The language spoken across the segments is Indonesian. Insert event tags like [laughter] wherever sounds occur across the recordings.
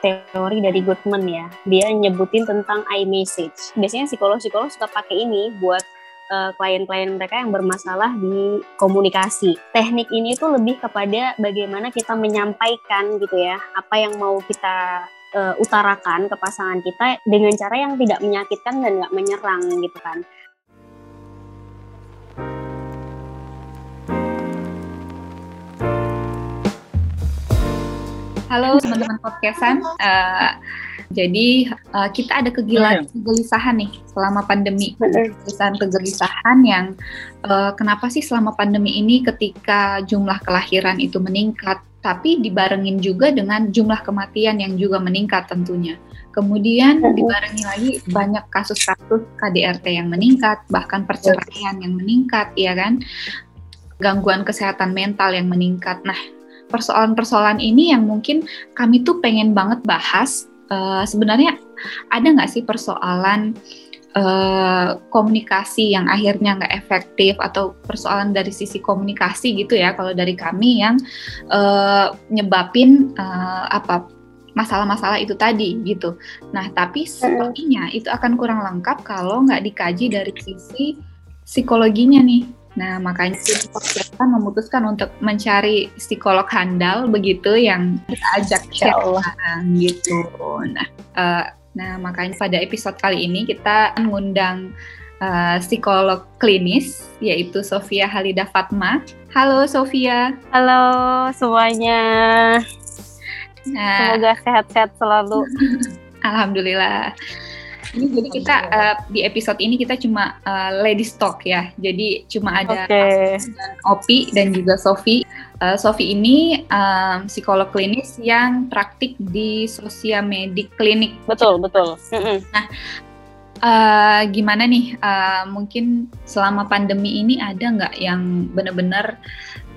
teori dari Goodman ya. Dia nyebutin tentang iMessage. Biasanya psikolog-psikolog suka pakai ini buat uh, klien-klien mereka yang bermasalah di komunikasi. Teknik ini tuh lebih kepada bagaimana kita menyampaikan gitu ya, apa yang mau kita uh, utarakan ke pasangan kita dengan cara yang tidak menyakitkan dan nggak menyerang gitu kan. Halo teman-teman podcastan. Uh, jadi uh, kita ada kegilaan kegelisahan nih selama pandemi. Kegelisahan-kegelisahan yang uh, kenapa sih selama pandemi ini ketika jumlah kelahiran itu meningkat, tapi dibarengin juga dengan jumlah kematian yang juga meningkat tentunya. Kemudian dibarengi lagi banyak kasus-kasus KDRT yang meningkat, bahkan perceraian yang meningkat, ya kan? Gangguan kesehatan mental yang meningkat. Nah, persoalan-persoalan ini yang mungkin kami tuh pengen banget bahas. Uh, sebenarnya ada nggak sih persoalan uh, komunikasi yang akhirnya nggak efektif atau persoalan dari sisi komunikasi gitu ya kalau dari kami yang uh, nyebabin uh, apa masalah-masalah itu tadi gitu. Nah tapi sepertinya itu akan kurang lengkap kalau nggak dikaji dari sisi psikologinya nih Nah, makanya kita memutuskan untuk mencari psikolog handal begitu yang kita ajak sekarang gitu. Nah, uh, nah makanya pada episode kali ini kita mengundang uh, psikolog klinis yaitu Sofia Halida Fatma. Halo Sofia. Halo semuanya. Nah, Semoga sehat-sehat selalu. [laughs] Alhamdulillah. Ini jadi kita uh, di episode ini kita cuma uh, ladies talk ya. Jadi cuma ada okay. dan Opi dan juga Sofi. Uh, Sofi ini um, psikolog klinis yang praktik di sosial medik klinik. Betul, betul. Nah, uh, gimana nih? Uh, mungkin selama pandemi ini ada nggak yang benar-benar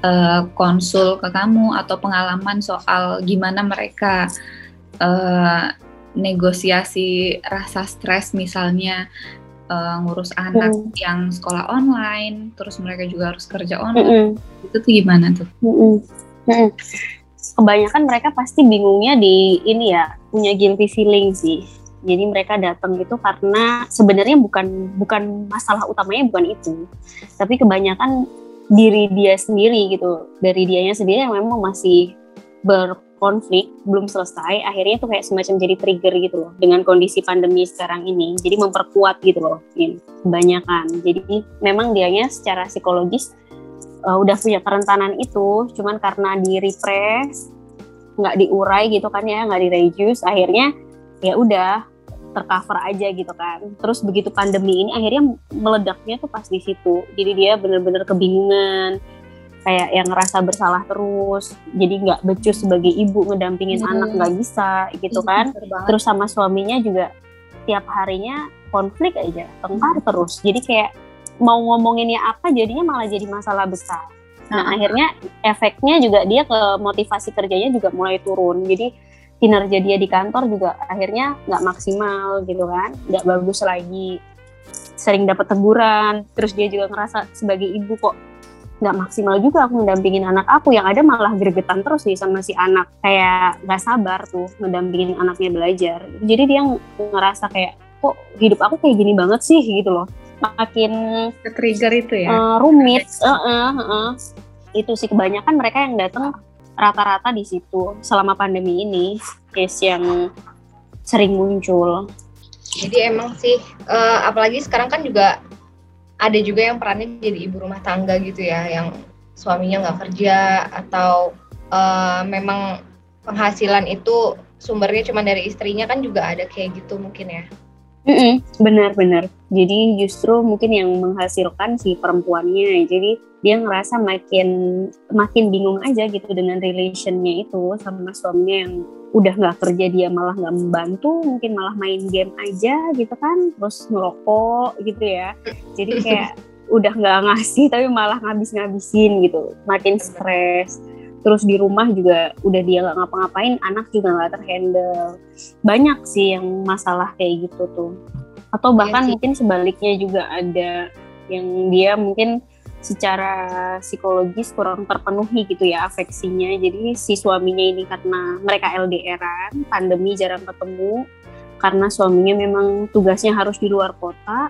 uh, konsul ke kamu atau pengalaman soal gimana mereka uh, negosiasi rasa stres misalnya uh, ngurus anak mm. yang sekolah online, terus mereka juga harus kerja online, mm itu tuh gimana tuh? Mm -mm. Kebanyakan mereka pasti bingungnya di ini ya punya guilty feeling sih. Jadi mereka datang itu karena sebenarnya bukan bukan masalah utamanya bukan itu, tapi kebanyakan diri dia sendiri gitu dari dianya sendiri yang memang masih ber konflik belum selesai akhirnya itu kayak semacam jadi trigger gitu loh dengan kondisi pandemi sekarang ini. Jadi memperkuat gitu loh ini kebanyakan. Jadi memang dianya secara psikologis uh, udah punya kerentanan itu. Cuman karena di repress nggak diurai gitu kan ya nggak di reduce akhirnya ya udah tercover aja gitu kan. Terus begitu pandemi ini akhirnya meledaknya tuh pas di situ. Jadi dia bener-bener kebingungan kayak yang ngerasa bersalah terus jadi nggak becus sebagai ibu ngedampingin hmm. anak nggak bisa gitu kan? terus sama suaminya juga tiap harinya konflik aja tengkar hmm. terus. Jadi kayak mau ngomonginnya apa jadinya malah jadi masalah besar. Nah hmm. akhirnya efeknya juga dia ke motivasi kerjanya juga mulai turun. Jadi kinerja dia di kantor juga akhirnya nggak maksimal gitu kan? Nggak bagus lagi. Sering dapat teguran terus dia juga ngerasa sebagai ibu kok nggak maksimal juga aku mendampingin anak aku. Yang ada malah gregetan terus nih sama si anak. Kayak nggak sabar tuh mendampingin anaknya belajar. Jadi dia ngerasa kayak kok hidup aku kayak gini banget sih? Gitu loh. Makin trigger itu ya? uh, rumit. Uh, uh, uh. itu sih kebanyakan mereka yang datang rata-rata di situ selama pandemi ini case yang sering muncul. Jadi emang sih uh, apalagi sekarang kan juga ada juga yang perannya jadi ibu rumah tangga gitu ya yang suaminya nggak kerja atau uh, memang penghasilan itu sumbernya cuma dari istrinya kan juga ada kayak gitu mungkin ya. Benar-benar jadi justru mungkin yang menghasilkan si perempuannya. Jadi dia ngerasa makin makin bingung aja gitu dengan relationnya itu sama suaminya yang udah nggak kerja dia malah nggak membantu mungkin malah main game aja gitu kan terus ngerokok gitu ya. Jadi kayak [laughs] udah nggak ngasih tapi malah ngabis-ngabisin gitu. Makin stres. Terus di rumah juga udah dia nggak ngapa-ngapain anak juga nggak terhandle. Banyak sih yang masalah kayak gitu tuh atau iya bahkan ya, mungkin sebaliknya juga ada yang dia mungkin secara psikologis kurang terpenuhi gitu ya afeksinya. Jadi si suaminya ini karena mereka LDRan, pandemi jarang ketemu, karena suaminya memang tugasnya harus di luar kota.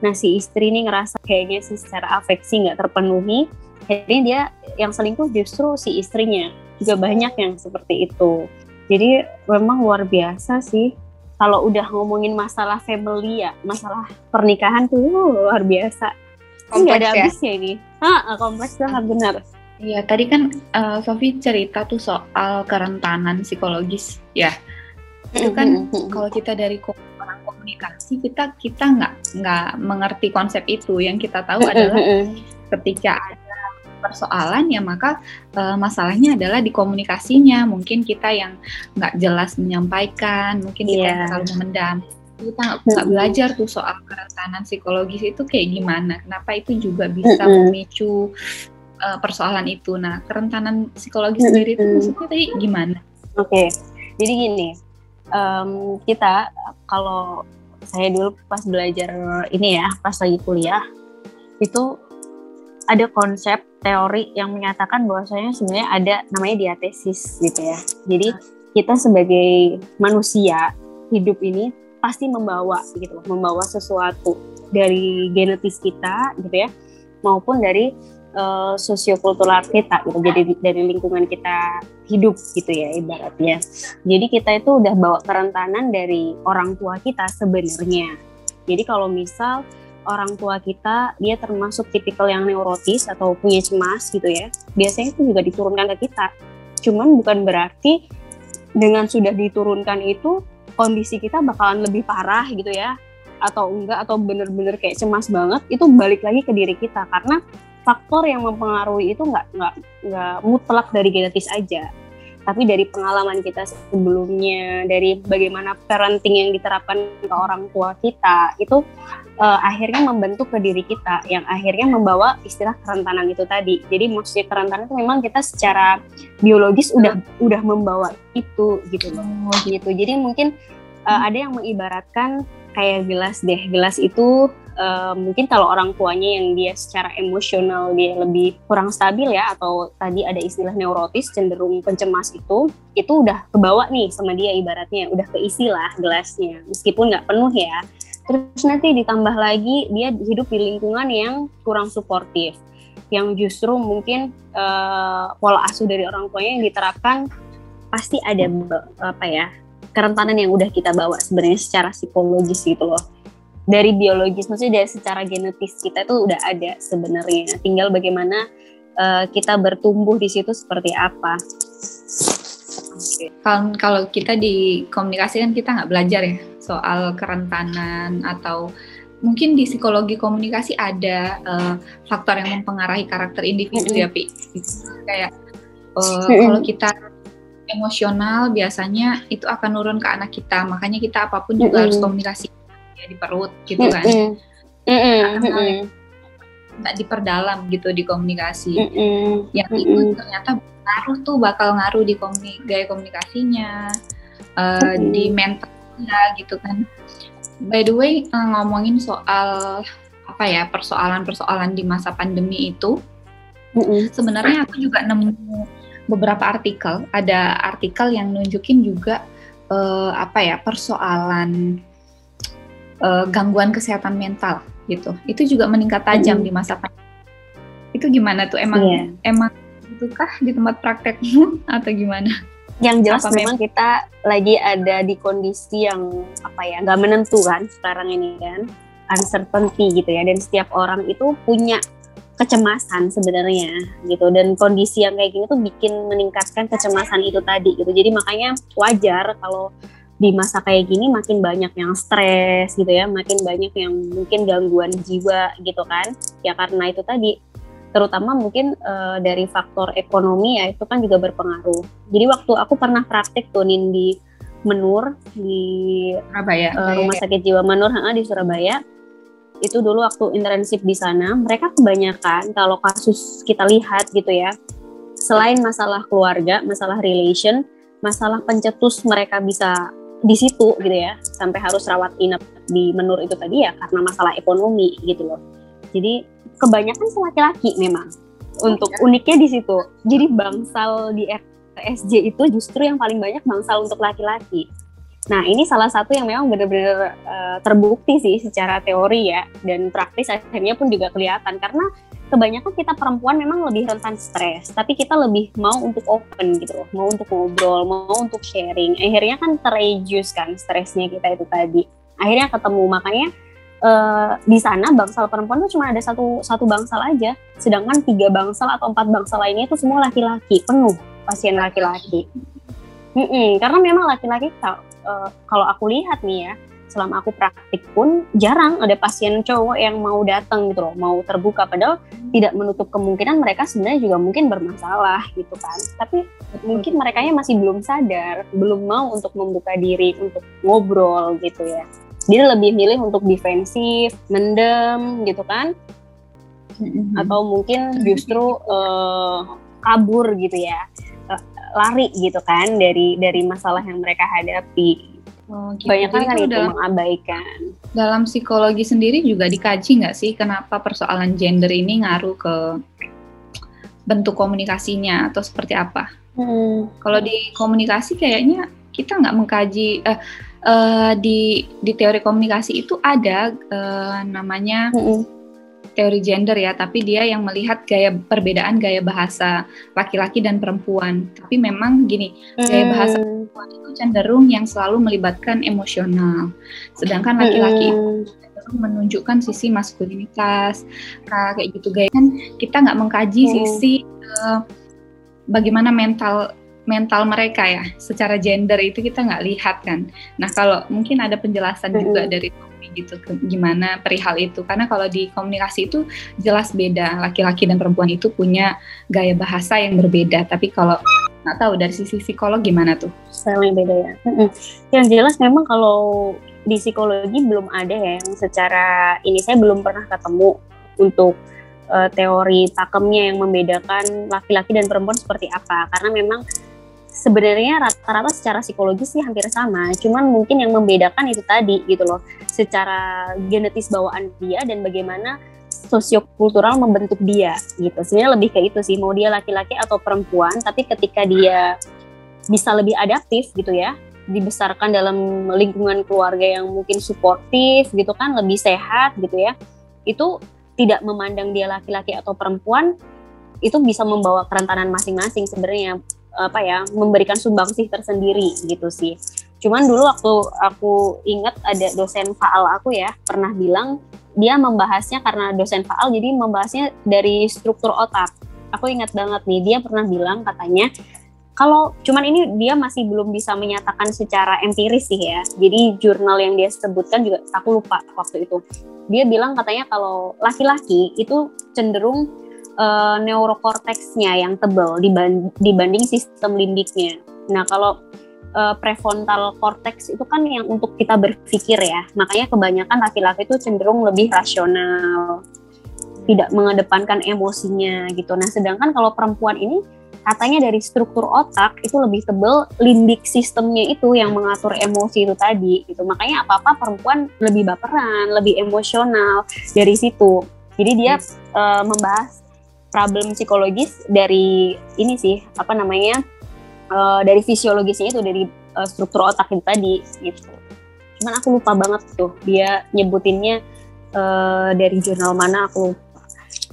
Nah si istri ini ngerasa kayaknya sih secara afeksi nggak terpenuhi, akhirnya dia yang selingkuh justru si istrinya. Juga banyak yang seperti itu. Jadi memang luar biasa sih kalau udah ngomongin masalah family ya, masalah pernikahan tuh luar biasa nggak ada ya? habisnya ini. Ah, kompleks banget benar. Iya, tadi kan uh, Sofi cerita tuh soal kerentanan psikologis, ya. Itu kan kalau kita dari orang komunikasi kita kita nggak nggak mengerti konsep itu. Yang kita tahu adalah ketika ada persoalan ya maka uh, masalahnya adalah di komunikasinya. Mungkin kita yang nggak jelas menyampaikan, mungkin kita yeah. yang selalu memendam kita nggak belajar tuh soal kerentanan psikologis itu kayak gimana kenapa itu juga bisa memicu uh, persoalan itu nah kerentanan psikologis sendiri itu maksudnya tadi gimana oke okay. jadi gini um, kita kalau saya dulu pas belajar ini ya pas lagi kuliah itu ada konsep teori yang menyatakan bahwasanya sebenarnya ada namanya diatesis gitu ya. Jadi kita sebagai manusia hidup ini pasti membawa gitu membawa sesuatu dari genetis kita gitu ya maupun dari uh, sosiokultural kita gitu jadi dari lingkungan kita hidup gitu ya ibaratnya. Jadi kita itu udah bawa kerentanan dari orang tua kita sebenarnya. Jadi kalau misal orang tua kita dia termasuk tipikal yang neurotis atau punya cemas gitu ya. Biasanya itu juga diturunkan ke kita. Cuman bukan berarti dengan sudah diturunkan itu kondisi kita bakalan lebih parah gitu ya. Atau enggak atau bener-bener kayak cemas banget itu balik lagi ke diri kita. Karena faktor yang mempengaruhi itu nggak nggak nggak mutlak dari genetis aja tapi dari pengalaman kita sebelumnya dari bagaimana parenting yang diterapkan ke orang tua kita itu uh, akhirnya membentuk ke diri kita yang akhirnya membawa istilah kerentanan itu tadi. Jadi maksudnya kerentanan itu memang kita secara biologis udah udah membawa itu gitu loh. Gitu. Jadi mungkin uh, ada yang mengibaratkan kayak gelas deh. Gelas itu uh, mungkin kalau orang tuanya yang dia secara emosional dia lebih kurang stabil ya atau tadi ada istilah neurotis cenderung pencemas itu itu udah kebawa nih sama dia ibaratnya udah keisi lah gelasnya meskipun nggak penuh ya. Terus nanti ditambah lagi dia hidup di lingkungan yang kurang suportif yang justru mungkin uh, pola asuh dari orang tuanya yang diterapkan pasti ada apa ya kerentanan yang udah kita bawa sebenarnya secara psikologis gitu loh dari biologis maksudnya dari secara genetis kita itu udah ada sebenarnya. Tinggal bagaimana uh, kita bertumbuh di situ seperti apa. Kalau kalau kita di komunikasi kan kita nggak belajar ya soal kerentanan atau mungkin di psikologi komunikasi ada uh, faktor yang mempengaruhi karakter individu mm -hmm. ya pi. Kayak uh, kalau kita emosional biasanya itu akan nurun ke anak kita. Makanya kita apa pun juga mm -hmm. harus komunikasi ya di perut gitu kan mm -mm. nggak diperdalam gitu di komunikasi mm -mm. yang mm -mm. itu ternyata ngaruh tuh bakal ngaruh di komuni gaya komunikasinya uh, mm -mm. di mentalnya gitu kan by the way uh, ngomongin soal apa ya persoalan-persoalan di masa pandemi itu mm -mm. sebenarnya aku juga nemu beberapa artikel ada artikel yang nunjukin juga uh, apa ya persoalan uh, gangguan kesehatan mental gitu. Itu juga meningkat tajam hmm. di masa pandemi. Itu gimana tuh? Emang yeah. emang itukah di tempat praktekmu? [laughs] Atau gimana? Yang jelas apa memang? kita lagi ada di kondisi yang apa ya nggak menentu kan sekarang ini kan. Uncertainty gitu ya. Dan setiap orang itu punya kecemasan sebenarnya gitu. Dan kondisi yang kayak gini tuh bikin meningkatkan kecemasan itu tadi gitu. Jadi makanya wajar kalau di masa kayak gini makin banyak yang stres gitu ya, makin banyak yang mungkin gangguan jiwa gitu kan. Ya karena itu tadi terutama mungkin uh, dari faktor ekonomi ya itu kan juga berpengaruh. Jadi waktu aku pernah praktek tuh di Menur di Surabaya, uh, Rumah Sakit Jiwa Menur di Surabaya. Itu dulu waktu internship di sana, mereka kebanyakan kalau kasus kita lihat gitu ya, selain masalah keluarga, masalah relation, masalah pencetus mereka bisa di situ gitu ya sampai harus rawat inap di menur itu tadi ya karena masalah ekonomi gitu loh jadi kebanyakan laki-laki memang. Untuk uniknya di situ. Jadi bangsal di RSJ itu justru yang paling banyak bangsal untuk laki-laki. Nah, ini salah satu yang memang benar-benar uh, terbukti sih secara teori ya dan praktis akhirnya pun juga kelihatan karena kebanyakan kita perempuan memang lebih rentan stres, tapi kita lebih mau untuk open gitu loh, mau untuk ngobrol, mau untuk sharing. Akhirnya kan terreduce kan stresnya kita itu tadi. Akhirnya ketemu makanya uh, di sana bangsal perempuan tuh cuma ada satu satu bangsal aja, sedangkan tiga bangsal atau empat bangsal lainnya itu semua laki-laki penuh pasien laki-laki. Mm -mm, karena memang laki-laki uh, kalau aku lihat nih ya selama aku praktik pun jarang ada pasien cowok yang mau datang gitu loh mau terbuka. Padahal tidak menutup kemungkinan mereka sebenarnya juga mungkin bermasalah gitu kan. Tapi mungkin mereka masih belum sadar belum mau untuk membuka diri untuk ngobrol gitu ya. Dia lebih milih untuk defensif mendem gitu kan. Atau mungkin justru uh, kabur gitu ya lari gitu kan dari dari masalah yang mereka hadapi. Oh, gitu. Banyak kan, itu dalam, mengabaikan. Dalam psikologi sendiri juga dikaji nggak sih kenapa persoalan gender ini ngaruh ke bentuk komunikasinya atau seperti apa? Hmm. Kalau di komunikasi kayaknya kita nggak mengkaji uh, uh, di di teori komunikasi itu ada uh, namanya hmm teori gender ya, tapi dia yang melihat gaya perbedaan gaya bahasa laki-laki dan perempuan. Tapi memang gini, gaya hmm. bahasa perempuan itu cenderung yang selalu melibatkan emosional, sedangkan laki-laki hmm. cenderung menunjukkan sisi maskulinitas, kayak gitu gaya kan kita nggak mengkaji hmm. sisi uh, bagaimana mental mental mereka ya secara gender itu kita nggak lihat kan. Nah kalau mungkin ada penjelasan -hmm. juga dari gitu gimana perihal itu karena kalau di komunikasi itu jelas beda laki-laki dan perempuan itu punya gaya bahasa yang berbeda tapi kalau nggak tahu dari sisi psikolog gimana tuh? Sangat beda ya. Yang jelas memang kalau di psikologi belum ada ya yang secara ini saya belum pernah ketemu untuk uh, teori pakemnya yang membedakan laki-laki dan perempuan seperti apa karena memang sebenarnya rata-rata secara psikologis sih hampir sama, cuman mungkin yang membedakan itu tadi gitu loh, secara genetis bawaan dia dan bagaimana sosiokultural membentuk dia gitu. Sebenarnya lebih ke itu sih, mau dia laki-laki atau perempuan, tapi ketika dia bisa lebih adaptif gitu ya, dibesarkan dalam lingkungan keluarga yang mungkin suportif gitu kan, lebih sehat gitu ya, itu tidak memandang dia laki-laki atau perempuan, itu bisa membawa kerentanan masing-masing sebenarnya apa ya memberikan sumbangsih tersendiri gitu sih. Cuman dulu waktu aku ingat ada dosen faal aku ya pernah bilang dia membahasnya karena dosen faal jadi membahasnya dari struktur otak. Aku ingat banget nih dia pernah bilang katanya kalau cuman ini dia masih belum bisa menyatakan secara empiris sih ya. Jadi jurnal yang dia sebutkan juga aku lupa waktu itu. Dia bilang katanya kalau laki-laki itu cenderung uh, neurokorteksnya yang tebal dibanding sistem limbiknya. Nah, kalau uh, prefrontal cortex itu kan yang untuk kita berpikir ya. Makanya kebanyakan laki-laki itu cenderung lebih rasional, tidak mengedepankan emosinya gitu. Nah, sedangkan kalau perempuan ini katanya dari struktur otak itu lebih tebal limbik sistemnya itu yang mengatur emosi itu tadi gitu. Makanya apa-apa perempuan lebih baperan, lebih emosional dari situ. Jadi dia uh, membahas problem psikologis dari ini sih apa namanya uh, dari fisiologisnya itu dari uh, struktur otak itu tadi gitu. Cuman aku lupa banget tuh dia nyebutinnya uh, dari jurnal mana aku lupa.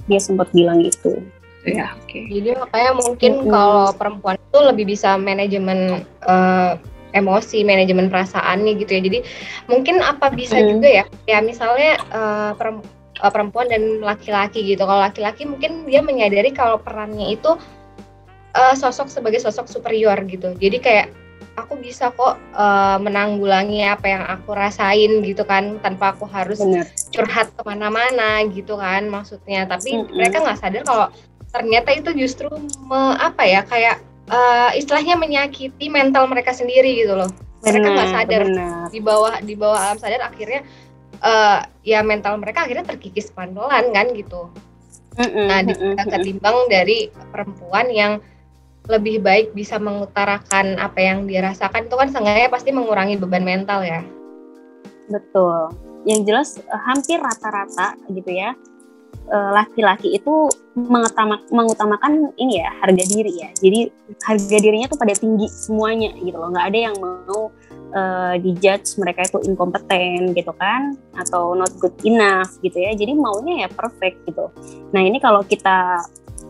Dia sempat bilang gitu. Ya, oke. Okay. Jadi makanya mungkin mm -hmm. kalau perempuan itu lebih bisa manajemen uh, emosi, manajemen perasaannya gitu ya. Jadi mungkin apa bisa mm. juga ya? Ya misalnya uh, uh, perempuan dan laki-laki gitu. Kalau laki-laki mungkin dia menyadari kalau perannya itu uh, sosok sebagai sosok superior gitu. Jadi kayak aku bisa kok uh, menanggulangi apa yang aku rasain gitu kan tanpa aku harus Bener. curhat ke mana-mana gitu kan maksudnya. Tapi mm -hmm. mereka nggak sadar kalau ternyata itu justru me, apa ya kayak uh, istilahnya menyakiti mental mereka sendiri gitu loh. Mereka nggak sadar bener. di bawah di bawah alam sadar akhirnya uh, ya mental mereka akhirnya terkikis pandolan kan gitu. Nah, ketimbang dari perempuan yang lebih baik bisa mengutarakan apa yang dia rasakan itu kan seenggaknya pasti mengurangi beban mental ya. Betul. Yang jelas eh, hampir rata-rata gitu ya. eh, laki-laki itu mengutama, mengutamakan ini ya harga diri ya. Jadi harga dirinya tuh pada tinggi semuanya gitu loh. Nggak ada yang mau uh, dijudge mereka itu inkompeten gitu kan atau not good enough gitu ya. Jadi maunya ya perfect gitu. Nah ini kalau kita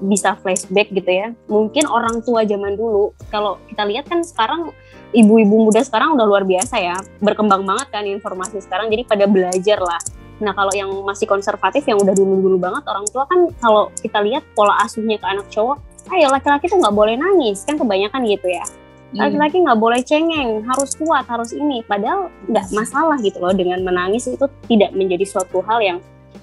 bisa flashback gitu ya. Mungkin orang tua zaman dulu kalau kita lihat kan sekarang ibu-ibu muda sekarang udah luar biasa ya. Berkembang banget kan informasi sekarang jadi pada belajar lah. Nah kalau yang masih konservatif yang udah dulu-dulu banget orang tua kan kalau kita lihat pola asuhnya ke anak cowok, ayo laki-laki tuh nggak boleh nangis kan kebanyakan gitu ya. Iya. Laki-laki nggak boleh cengeng, harus kuat, harus ini. Padahal nggak masalah gitu loh dengan menangis itu tidak menjadi suatu hal yang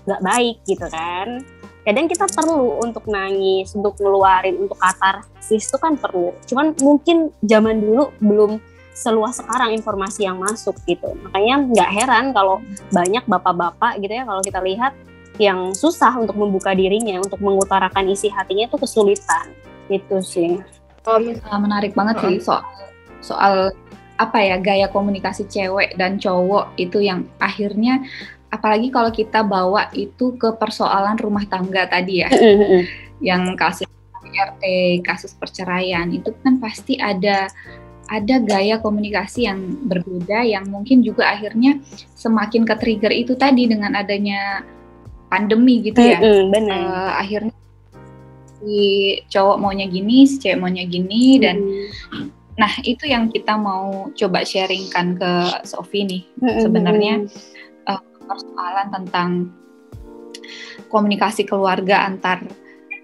nggak baik gitu kan. Kadang kita perlu untuk nangis untuk ngeluarin untuk katarsis itu kan perlu. Cuman mungkin zaman dulu belum seluas sekarang informasi yang masuk gitu. Makanya nggak heran kalau banyak bapak-bapak gitu ya kalau kita lihat yang susah untuk membuka dirinya untuk mengutarakan isi hatinya itu kesulitan. Itu sih oh, menarik banget sih soal soal apa ya gaya komunikasi cewek dan cowok itu yang akhirnya apalagi kalau kita bawa itu ke persoalan rumah tangga tadi ya, yang kasus RT, kasus perceraian itu kan pasti ada ada gaya komunikasi yang berbeda yang mungkin juga akhirnya semakin ke trigger itu tadi dengan adanya pandemi gitu ya, benar. Uh, akhirnya si cowok maunya gini, si cewek maunya gini dan Nah, itu yang kita mau coba sharingkan ke Sofi nih. Sebenarnya persoalan tentang komunikasi keluarga antar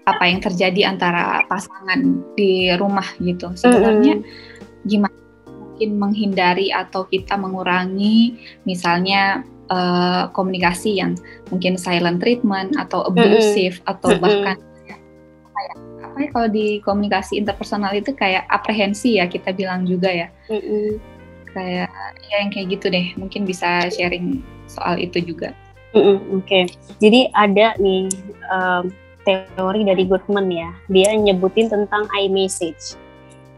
apa yang terjadi antara pasangan di rumah gitu. Sebenarnya gimana mungkin menghindari atau kita mengurangi misalnya uh, komunikasi yang mungkin silent treatment atau abusive mm-hmm. atau bahkan kayak apa ya kalau di komunikasi interpersonal itu kayak aprehensi ya kita bilang juga ya. Mm-hmm. Kayak ya yang kayak gitu deh. Mungkin bisa sharing soal itu juga. Mm -mm, Oke, okay. jadi ada nih um, teori dari Goodman ya, dia nyebutin tentang iMessage.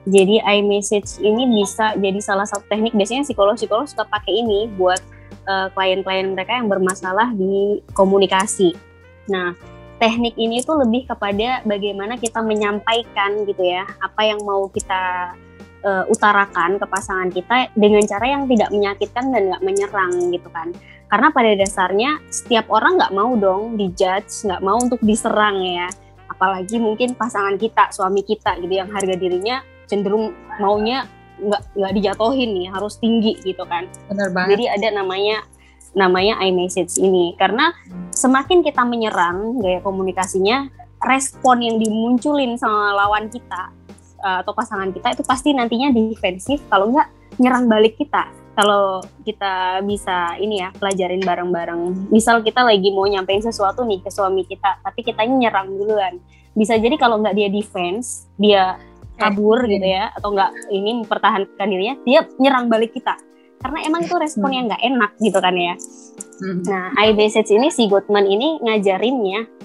Jadi iMessage ini bisa jadi salah satu teknik biasanya psikolog-psikolog suka pakai ini buat uh, klien-klien mereka yang bermasalah di komunikasi. Nah, teknik ini tuh lebih kepada bagaimana kita menyampaikan gitu ya, apa yang mau kita uh, utarakan ke pasangan kita dengan cara yang tidak menyakitkan dan nggak menyerang gitu kan. Karena pada dasarnya setiap orang nggak mau dong dijudge nggak mau untuk diserang ya. Apalagi mungkin pasangan kita suami kita gitu yang harga dirinya cenderung maunya nggak nggak dijatuhin nih harus tinggi gitu kan. Benar banget. Jadi ada namanya namanya iMessage ini karena semakin kita menyerang gaya komunikasinya respon yang dimunculin sama lawan kita eh, atau pasangan kita itu pasti nantinya defensif kalau nggak nyerang balik kita kalau kita bisa ini ya pelajarin bareng-bareng. Misal kita lagi mau nyampein sesuatu nih ke suami kita, tapi kita nyerang duluan. Bisa jadi kalau nggak dia defense, dia kabur gitu ya, atau nggak ini mempertahankan dirinya, dia nyerang balik kita. Karena emang itu respon yang nggak enak gitu kan ya. Hmm. Nah, iMessage ini si Goodman ini ngajarinnya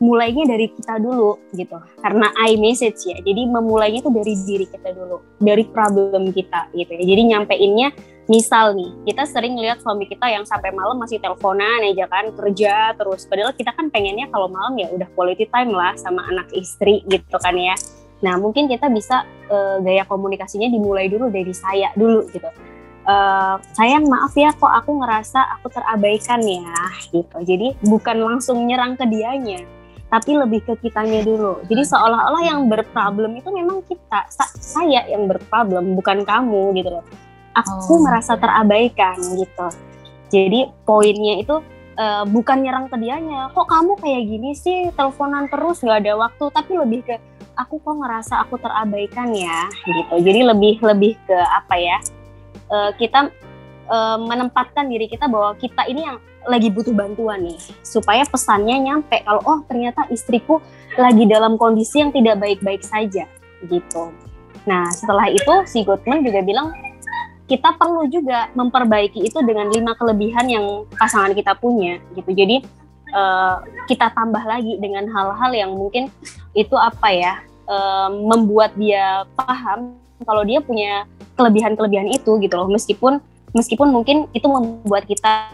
mulainya dari kita dulu gitu. Karena I message ya jadi memulainya itu dari diri kita dulu dari problem kita gitu ya. Jadi nyampeinnya misal nih kita sering lihat suami kita yang sampai malam masih teleponan aja kan kerja terus. Padahal kita kan pengennya kalau malam ya udah quality time lah sama anak istri gitu kan ya. Nah mungkin kita bisa uh, gaya komunikasinya dimulai dulu dari saya dulu gitu Uh, sayang maaf ya kok aku ngerasa aku terabaikan ya gitu jadi bukan langsung nyerang ke dianya tapi lebih ke kitanya dulu. Jadi seolah-olah yang berproblem itu memang kita, sa saya yang berproblem, bukan kamu gitu loh. Aku oh. merasa terabaikan gitu. Jadi poinnya itu uh, bukan nyerang ke dianya. Kok kamu kayak gini sih, teleponan terus nggak ada waktu, tapi lebih ke aku kok ngerasa aku terabaikan ya gitu. Jadi lebih lebih ke apa ya? Uh, kita uh, menempatkan diri kita bahwa kita ini yang lagi butuh bantuan nih supaya pesannya nyampe kalau oh ternyata istriku lagi dalam kondisi yang tidak baik-baik saja gitu. Nah setelah itu si Goodman juga bilang kita perlu juga memperbaiki itu dengan lima kelebihan yang pasangan kita punya gitu. Jadi uh, kita tambah lagi dengan hal-hal yang mungkin itu apa ya uh, membuat dia paham kalau dia punya kelebihan-kelebihan itu gitu loh. Meskipun meskipun mungkin itu membuat kita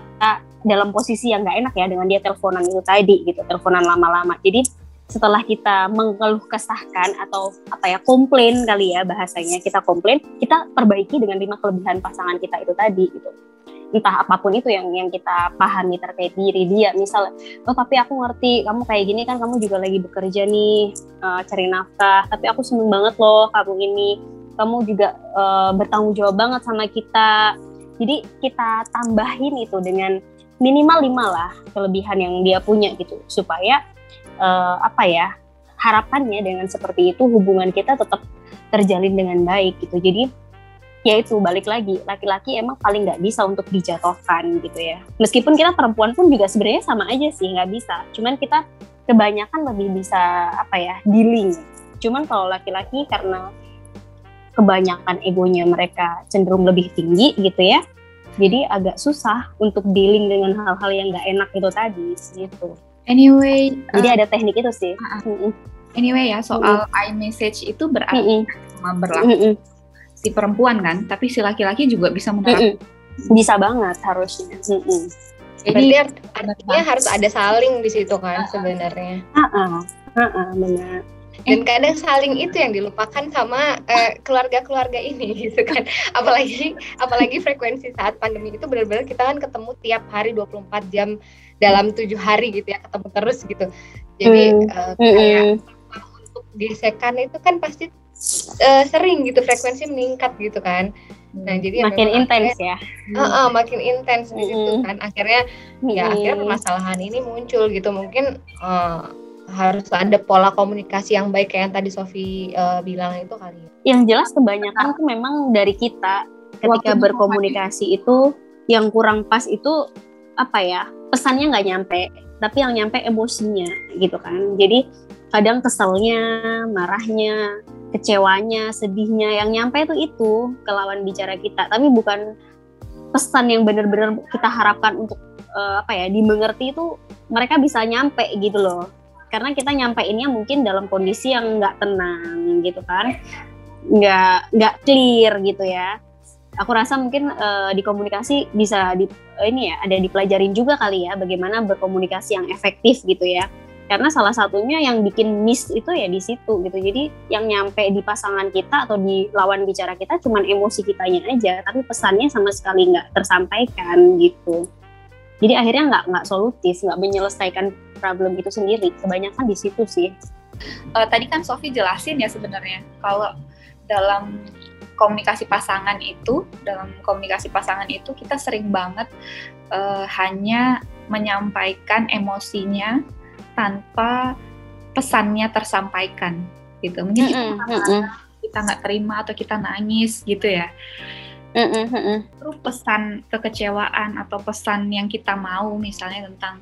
dalam posisi yang nggak enak ya dengan dia teleponan itu tadi gitu teleponan lama-lama. Jadi setelah kita mengeluh kesahkan atau apa ya komplain kali ya bahasanya kita komplain kita perbaiki dengan lima kelebihan pasangan kita itu tadi gitu. Entah apa pun itu yang yang kita pahami terkait diri dia. Misal oh tapi aku ngerti kamu kayak gini kan kamu juga lagi bekerja nih uh, cari nafkah tapi aku seneng banget loh kamu ini kamu juga uh, bertanggung jawab banget sama kita. Jadi kita tambahin itu dengan minimal lima lah kelebihan yang dia punya gitu. Supaya uh, apa ya harapannya dengan seperti itu hubungan kita tetap terjalin dengan baik gitu. Jadi ya itu balik lagi. Laki-laki emang paling nggak bisa untuk dijatuhkan gitu ya. Meskipun kita perempuan pun juga sebenarnya sama aja sih nggak bisa. Cuman kita kebanyakan lebih bisa apa ya dealing. Cuman kalau laki-laki karena kebanyakan egonya mereka cenderung lebih tinggi gitu ya jadi agak susah untuk dealing dengan hal-hal yang nggak enak itu tadi gitu Anyway, jadi uh, ada teknik itu sih. Uh, anyway ya soal uh, iMessage itu berarti uh, cuma berlaku uh, si perempuan kan, tapi si laki-laki juga bisa menerapkan. Uh, bisa banget harusnya. Uh, uh. Jadi artinya harus ada saling di situ kan uh, sebenarnya. Uh, uh, uh, uh, benar dan kadang saling itu yang dilupakan sama keluarga-keluarga uh, ini [laughs] gitu kan apalagi apalagi frekuensi saat pandemi itu benar-benar kita kan ketemu tiap hari 24 jam dalam tujuh hari gitu ya ketemu terus gitu jadi hmm. uh, kayak hmm. untuk gesekan itu kan pasti uh, sering gitu frekuensi meningkat gitu kan nah jadi makin intens ya uh, uh, makin intens hmm. gitu kan akhirnya hmm. ya akhirnya permasalahan ini muncul gitu mungkin uh, harus ada pola komunikasi yang baik kayak yang tadi Sofi uh, bilang itu kali. Ya. Yang jelas kebanyakan tuh memang dari kita. Ketika Waktu berkomunikasi itu yang kurang pas itu apa ya pesannya nggak nyampe tapi yang nyampe emosinya gitu kan. Jadi kadang keselnya marahnya kecewanya sedihnya yang nyampe itu itu ke lawan bicara kita. Tapi bukan pesan yang benar-benar kita harapkan untuk uh, apa ya dimengerti itu mereka bisa nyampe gitu loh karena kita nyampeinnya mungkin dalam kondisi yang nggak tenang gitu kan. Nggak nggak clear gitu ya. Aku rasa mungkin uh, di komunikasi bisa di ini ya ada dipelajarin juga kali ya bagaimana berkomunikasi yang efektif gitu ya. Karena salah satunya yang bikin miss itu ya di situ gitu. Jadi yang nyampe di pasangan kita atau di lawan bicara kita cuman emosi kitanya aja tapi pesannya sama sekali nggak tersampaikan gitu. Jadi akhirnya nggak nggak solutif nggak menyelesaikan problem itu sendiri kebanyakan di situ sih. Uh, tadi kan Sofi jelasin ya sebenarnya kalau dalam komunikasi pasangan itu dalam komunikasi pasangan itu kita sering banget uh, hanya menyampaikan emosinya tanpa pesannya tersampaikan gitu. Mungkin mm -mm, kita mm kita nggak terima atau kita nangis gitu ya Terus pesan kekecewaan atau pesan yang kita mau misalnya tentang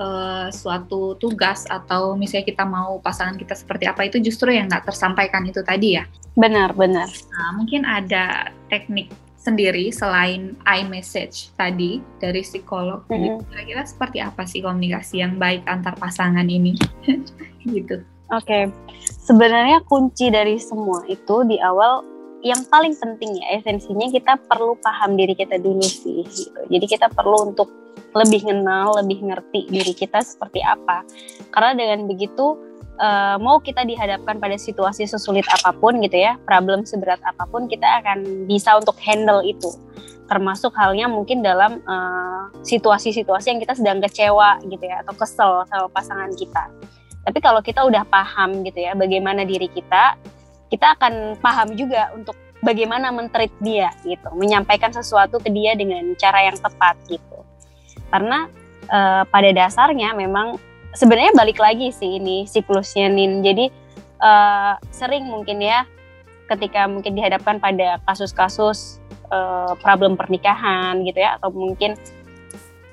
uh, suatu tugas atau misalnya kita mau pasangan kita seperti apa itu justru yang nggak tersampaikan itu tadi ya. Benar benar. Nah mungkin ada teknik sendiri selain iMessage tadi dari psikolog. Mm-hmm. Kira-kira seperti apa sih komunikasi yang baik antar pasangan ini? [laughs] gitu. Oke, okay. sebenarnya kunci dari semua itu di awal yang paling penting ya esensinya kita perlu paham diri kita dulu sih gitu. Jadi kita perlu untuk lebih kenal, lebih ngerti diri kita seperti apa. Karena dengan begitu uh, mau kita dihadapkan pada situasi sesulit apa pun gitu ya, problem seberat apa pun kita akan bisa untuk handle itu. Termasuk halnya mungkin dalam eh, situasi-situasi uh, yang kita sedang kecewa gitu ya atau kesel sama pasangan kita. Tapi kalau kita udah paham gitu ya bagaimana diri kita, kita akan paham juga untuk bagaimana mentreat dia gitu, menyampaikan sesuatu ke dia dengan cara yang tepat gitu. Karena uh, pada dasarnya memang sebenarnya balik lagi sih ini siklusnya Nin. Jadi uh, sering mungkin ya ketika mungkin dihadapkan pada kasus-kasus uh, problem pernikahan gitu ya atau mungkin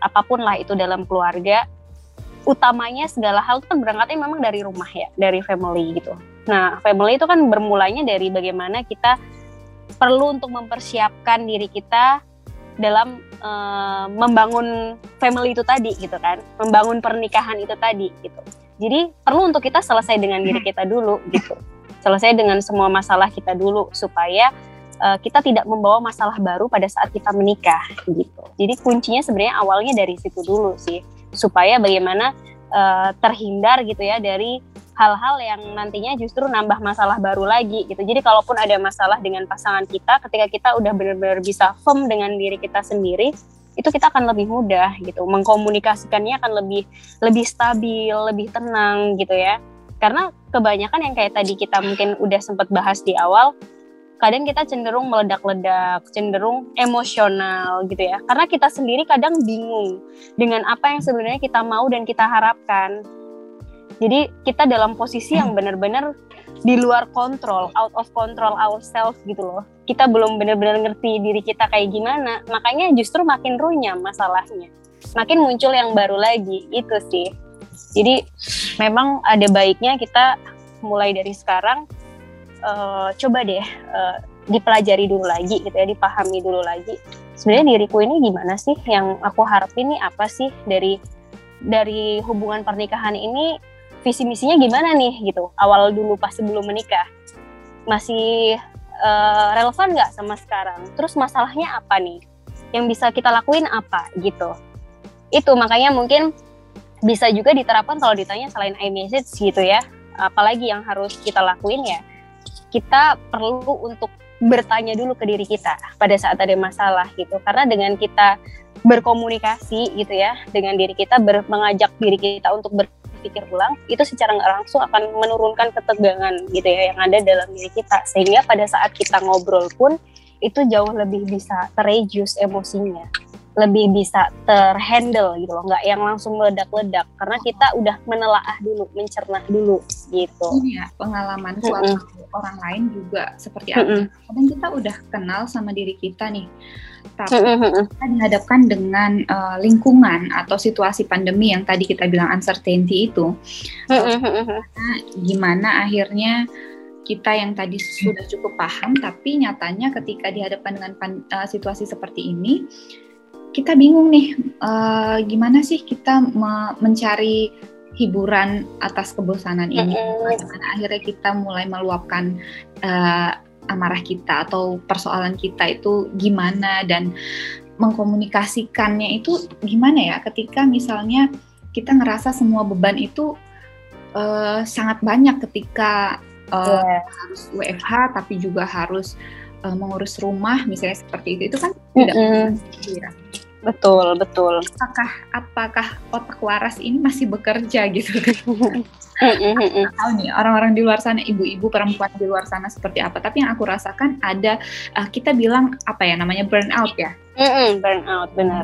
apa pun lah itu dalam keluarga utamanya segala hal itu kan berangkatnya memang dari rumah ya, dari family gitu. Nah, family itu kan bermulanya dari bagaimana kita perlu untuk mempersiapkan diri kita dalam uh, membangun family itu tadi gitu kan, membangun pernikahan itu tadi gitu. Jadi perlu untuk kita selesai dengan diri kita dulu gitu, selesai dengan semua masalah kita dulu supaya uh, kita tidak membawa masalah baru pada saat kita menikah gitu. Jadi kuncinya sebenarnya awalnya dari situ dulu sih supaya bagaimana uh, terhindar gitu ya dari hal-hal yang nantinya justru nambah masalah baru lagi gitu. Jadi kalaupun ada masalah dengan pasangan kita, ketika kita udah benar-benar bisa firm dengan diri kita sendiri, itu kita akan lebih mudah gitu. Mengkomunikasikannya akan lebih lebih stabil, lebih tenang gitu ya. Karena kebanyakan yang kayak tadi kita mungkin udah sempat bahas di awal, kadang kita cenderung meledak-ledak, cenderung emosional gitu ya. Karena kita sendiri kadang bingung dengan apa yang sebenarnya kita mau dan kita harapkan. Jadi kita dalam posisi yang [laughs] benar-benar di luar kontrol, out of control ourselves gitu loh. Kita belum benar-benar ngerti diri kita kayak gimana, makanya justru makin runyam masalahnya. Makin muncul yang baru lagi, itu sih. Jadi memang ada baiknya kita mulai dari sekarang uh, coba deh uh, dipelajari dulu lagi gitu ya, dipahami dulu lagi. Sebenarnya diriku ini gimana sih? Yang aku harapin ini apa sih dari dari hubungan pernikahan ini visi misinya gimana nih gitu? Awal dulu pas sebelum menikah masih uh, relevan nggak sama sekarang? Terus masalahnya apa nih? Yang bisa kita lakuin apa gitu? Itu makanya mungkin bisa juga diterapkan kalau ditanya selain iMessage gitu ya. Apalagi yang harus kita lakuin ya kita perlu untuk bertanya dulu ke diri kita pada saat ada masalah gitu karena dengan kita berkomunikasi gitu ya dengan diri kita ber, mengajak diri kita untuk berpikir ulang itu secara nggak langsung akan menurunkan ketegangan gitu ya yang ada dalam diri kita. Sehingga pada saat kita ngobrol pun itu jauh lebih bisa terreduce emosinya lebih bisa terhandle gitu loh, nggak yang langsung meledak-ledak karena kita udah menelaah dulu, mencerna dulu gitu. Iya, pengalaman suatu mm -hmm. orang lain juga seperti apa. Mm -hmm. Kadang kita udah kenal sama diri kita nih, tapi mm -hmm. kita dihadapkan dengan uh, lingkungan atau situasi pandemi yang tadi kita bilang uncertainty itu, mm -hmm. gimana akhirnya kita yang tadi sudah cukup paham, tapi nyatanya ketika dihadapkan dengan uh, situasi seperti ini kita bingung nih uh, gimana sih kita me mencari hiburan atas kebosanan ini bagaimana akhirnya kita mulai meluapkan uh, amarah kita atau persoalan kita itu gimana dan mengkomunikasikannya itu gimana ya ketika misalnya kita ngerasa semua beban itu uh, sangat banyak ketika uh, yeah. harus WFH tapi juga harus uh, mengurus rumah misalnya seperti itu itu kan tidak mm -hmm. Betul, betul. Apakah apakah otak waras ini masih bekerja gitu? [laughs] tahu nih orang-orang di luar sana, ibu-ibu perempuan di luar sana seperti apa. Tapi yang aku rasakan ada uh, kita bilang apa ya namanya burnout ya? Mm -mm, burnout benar.